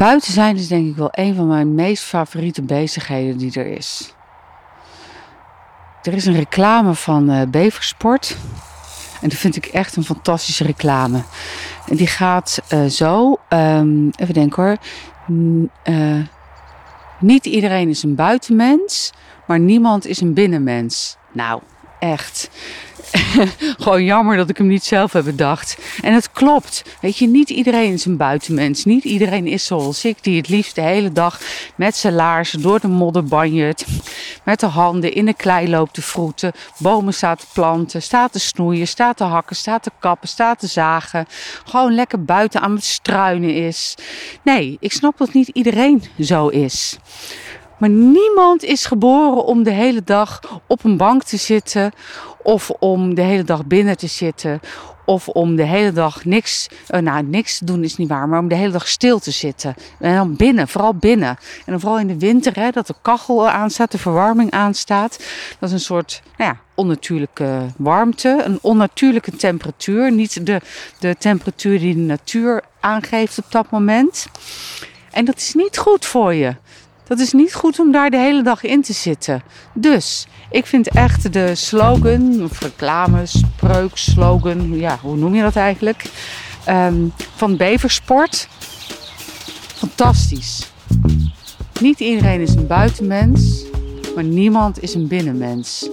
Buiten zijn is denk ik wel een van mijn meest favoriete bezigheden die er is. Er is een reclame van uh, Beversport. En dat vind ik echt een fantastische reclame. En die gaat uh, zo. Um, even denken hoor. Uh, niet iedereen is een buitenmens, maar niemand is een binnenmens. Nou, echt. Gewoon jammer dat ik hem niet zelf heb bedacht. En het klopt. Weet je, niet iedereen is een buitenmens. Niet iedereen is zoals ik, die het liefst de hele dag met zijn laarzen door de modder banjert. Met de handen in de klei loopt te vroeten. Bomen staat te planten, staat te snoeien, staat te hakken, staat te kappen, staat te zagen. Gewoon lekker buiten aan het struinen is. Nee, ik snap dat niet iedereen zo is. Maar niemand is geboren om de hele dag op een bank te zitten. Of om de hele dag binnen te zitten. Of om de hele dag niks, uh, nou niks te doen is niet waar, maar om de hele dag stil te zitten. En dan binnen, vooral binnen. En dan vooral in de winter, hè, dat de kachel aanstaat, de verwarming aanstaat. Dat is een soort, nou ja, onnatuurlijke warmte, een onnatuurlijke temperatuur. Niet de, de temperatuur die de natuur aangeeft op dat moment. En dat is niet goed voor je. Dat is niet goed om daar de hele dag in te zitten. Dus ik vind echt de slogan, of reclame, spreuk, slogan, ja, hoe noem je dat eigenlijk? Um, van Beversport. Fantastisch. Niet iedereen is een buitenmens, maar niemand is een binnenmens.